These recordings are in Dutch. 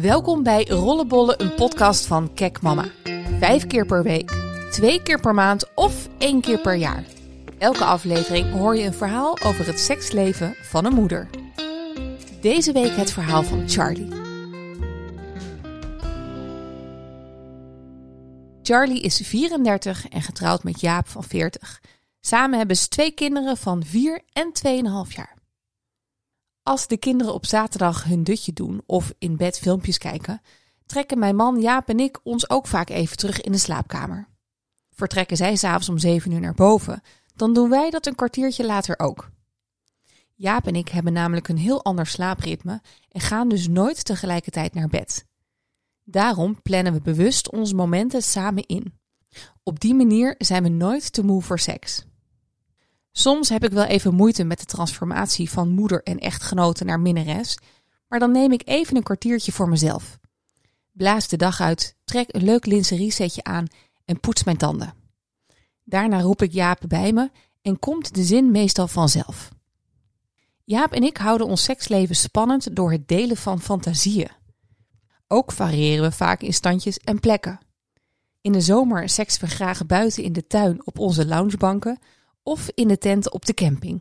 Welkom bij Rollenbollen, een podcast van Kek Mama. Vijf keer per week, twee keer per maand of één keer per jaar. Elke aflevering hoor je een verhaal over het seksleven van een moeder. Deze week het verhaal van Charlie. Charlie is 34 en getrouwd met Jaap van 40. Samen hebben ze twee kinderen van 4 en 2,5 jaar. Als de kinderen op zaterdag hun dutje doen of in bed filmpjes kijken, trekken mijn man Jaap en ik ons ook vaak even terug in de slaapkamer. Vertrekken zij s'avonds om 7 uur naar boven, dan doen wij dat een kwartiertje later ook. Jaap en ik hebben namelijk een heel ander slaapritme en gaan dus nooit tegelijkertijd naar bed. Daarom plannen we bewust onze momenten samen in. Op die manier zijn we nooit te moe voor seks. Soms heb ik wel even moeite met de transformatie van moeder en echtgenote naar minnares, maar dan neem ik even een kwartiertje voor mezelf. Blaas de dag uit, trek een leuk linserie aan en poets mijn tanden. Daarna roep ik Jaap bij me en komt de zin meestal vanzelf. Jaap en ik houden ons seksleven spannend door het delen van fantasieën. Ook variëren we vaak in standjes en plekken. In de zomer seksen we graag buiten in de tuin op onze loungebanken of in de tent op de camping.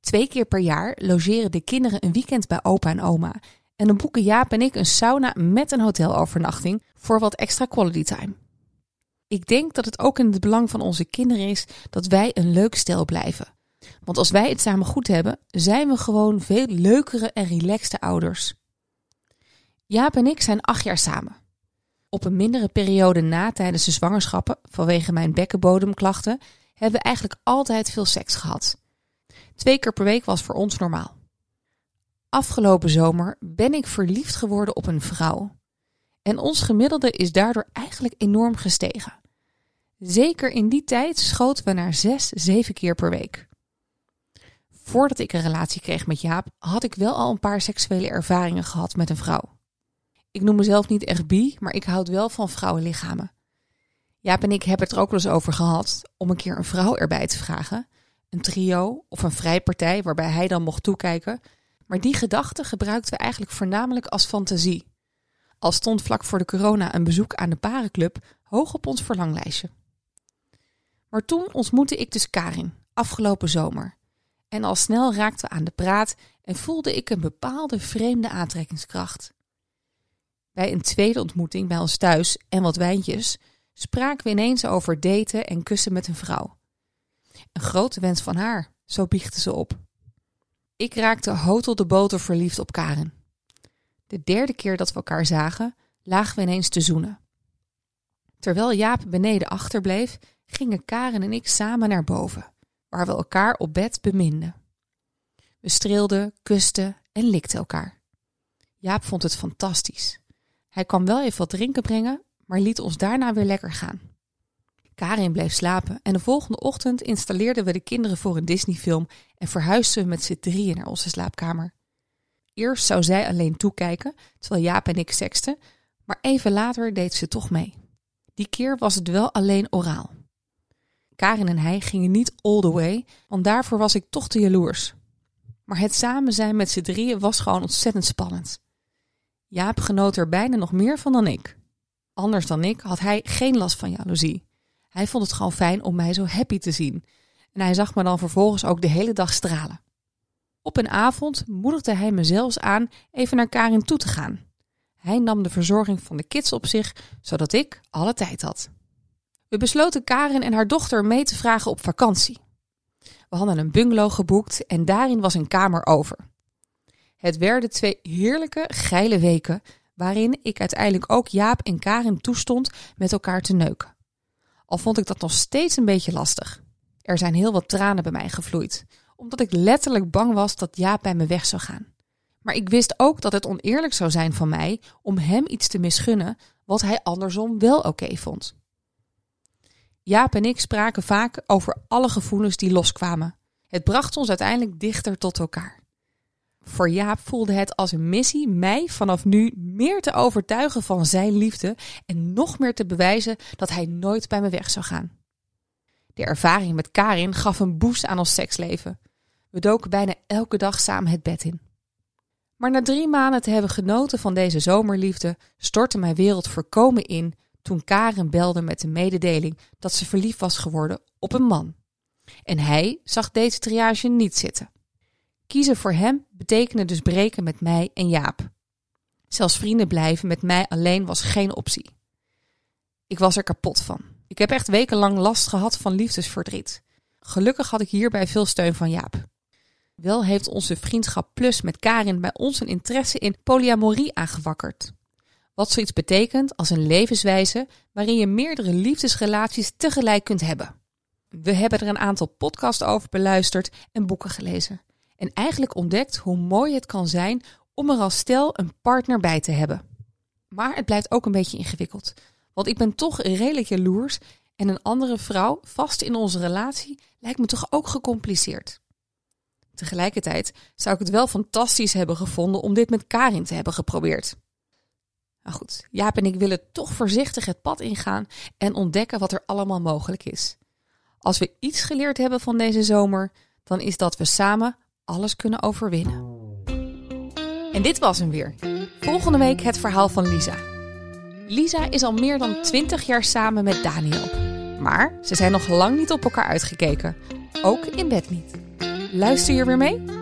Twee keer per jaar logeren de kinderen een weekend bij opa en oma en dan boeken Jaap en ik een sauna met een hotelovernachting voor wat extra quality time. Ik denk dat het ook in het belang van onze kinderen is dat wij een leuk stel blijven. Want als wij het samen goed hebben, zijn we gewoon veel leukere en relaxte ouders. Jaap en ik zijn acht jaar samen. Op een mindere periode na tijdens de zwangerschappen, vanwege mijn bekkenbodemklachten, hebben we eigenlijk altijd veel seks gehad. Twee keer per week was voor ons normaal. Afgelopen zomer ben ik verliefd geworden op een vrouw. En ons gemiddelde is daardoor eigenlijk enorm gestegen. Zeker in die tijd schoten we naar zes, zeven keer per week. Voordat ik een relatie kreeg met Jaap, had ik wel al een paar seksuele ervaringen gehad met een vrouw. Ik noem mezelf niet echt bi, maar ik houd wel van vrouwenlichamen. Jaap en ik hebben het er ook wel eens over gehad om een keer een vrouw erbij te vragen. Een trio of een vrijpartij waarbij hij dan mocht toekijken. Maar die gedachte gebruikten we eigenlijk voornamelijk als fantasie. Al stond vlak voor de corona een bezoek aan de parenclub hoog op ons verlanglijstje. Maar toen ontmoette ik dus Karin, afgelopen zomer. En al snel raakten we aan de praat en voelde ik een bepaalde vreemde aantrekkingskracht. Bij een tweede ontmoeting bij ons thuis en wat wijntjes spraken we ineens over daten en kussen met een vrouw. Een grote wens van haar, zo biechtte ze op. Ik raakte hotel de boter verliefd op Karen. De derde keer dat we elkaar zagen, lagen we ineens te zoenen. Terwijl Jaap beneden achterbleef, gingen Karen en ik samen naar boven, waar we elkaar op bed beminden. We streelden, kusten en likten elkaar. Jaap vond het fantastisch. Hij kwam wel even wat drinken brengen, maar liet ons daarna weer lekker gaan. Karin bleef slapen en de volgende ochtend installeerden we de kinderen voor een Disney-film en verhuisden we met z'n drieën naar onze slaapkamer. Eerst zou zij alleen toekijken, terwijl Jaap en ik seksten, maar even later deed ze toch mee. Die keer was het wel alleen oraal. Karin en hij gingen niet all the way, want daarvoor was ik toch te jaloers. Maar het samen zijn met z'n drieën was gewoon ontzettend spannend. Jaap genoot er bijna nog meer van dan ik. Anders dan ik had hij geen last van jaloezie. Hij vond het gewoon fijn om mij zo happy te zien. En hij zag me dan vervolgens ook de hele dag stralen. Op een avond moedigde hij me zelfs aan even naar Karin toe te gaan. Hij nam de verzorging van de kids op zich, zodat ik alle tijd had. We besloten Karin en haar dochter mee te vragen op vakantie. We hadden een bungalow geboekt en daarin was een kamer over. Het werden twee heerlijke, geile weken waarin ik uiteindelijk ook Jaap en Karin toestond met elkaar te neuken. Al vond ik dat nog steeds een beetje lastig. Er zijn heel wat tranen bij mij gevloeid, omdat ik letterlijk bang was dat Jaap bij me weg zou gaan. Maar ik wist ook dat het oneerlijk zou zijn van mij om hem iets te misgunnen wat hij andersom wel oké vond. Jaap en ik spraken vaak over alle gevoelens die loskwamen. Het bracht ons uiteindelijk dichter tot elkaar. Voor Jaap voelde het als een missie mij vanaf nu meer te overtuigen van zijn liefde en nog meer te bewijzen dat hij nooit bij me weg zou gaan. De ervaring met Karin gaf een boost aan ons seksleven. We doken bijna elke dag samen het bed in. Maar na drie maanden te hebben genoten van deze zomerliefde, stortte mijn wereld voorkomen in toen Karen belde met de mededeling dat ze verliefd was geworden op een man. En hij zag deze triage niet zitten. Kiezen voor hem betekende dus breken met mij en Jaap. Zelfs vrienden blijven met mij alleen was geen optie. Ik was er kapot van. Ik heb echt wekenlang last gehad van liefdesverdriet. Gelukkig had ik hierbij veel steun van Jaap. Wel heeft onze vriendschap plus met Karin bij ons een interesse in polyamorie aangewakkerd. Wat zoiets betekent als een levenswijze waarin je meerdere liefdesrelaties tegelijk kunt hebben. We hebben er een aantal podcasts over beluisterd en boeken gelezen. En eigenlijk ontdekt hoe mooi het kan zijn om er als stel een partner bij te hebben. Maar het blijft ook een beetje ingewikkeld. Want ik ben toch redelijk jaloers en een andere vrouw vast in onze relatie lijkt me toch ook gecompliceerd. Tegelijkertijd zou ik het wel fantastisch hebben gevonden om dit met Karin te hebben geprobeerd. Nou goed, Jaap en ik willen toch voorzichtig het pad ingaan en ontdekken wat er allemaal mogelijk is. Als we iets geleerd hebben van deze zomer, dan is dat we samen alles kunnen overwinnen. En dit was hem weer. Volgende week het verhaal van Lisa. Lisa is al meer dan 20 jaar samen met Daniel. Maar ze zijn nog lang niet op elkaar uitgekeken. Ook in bed niet. Luister je weer mee?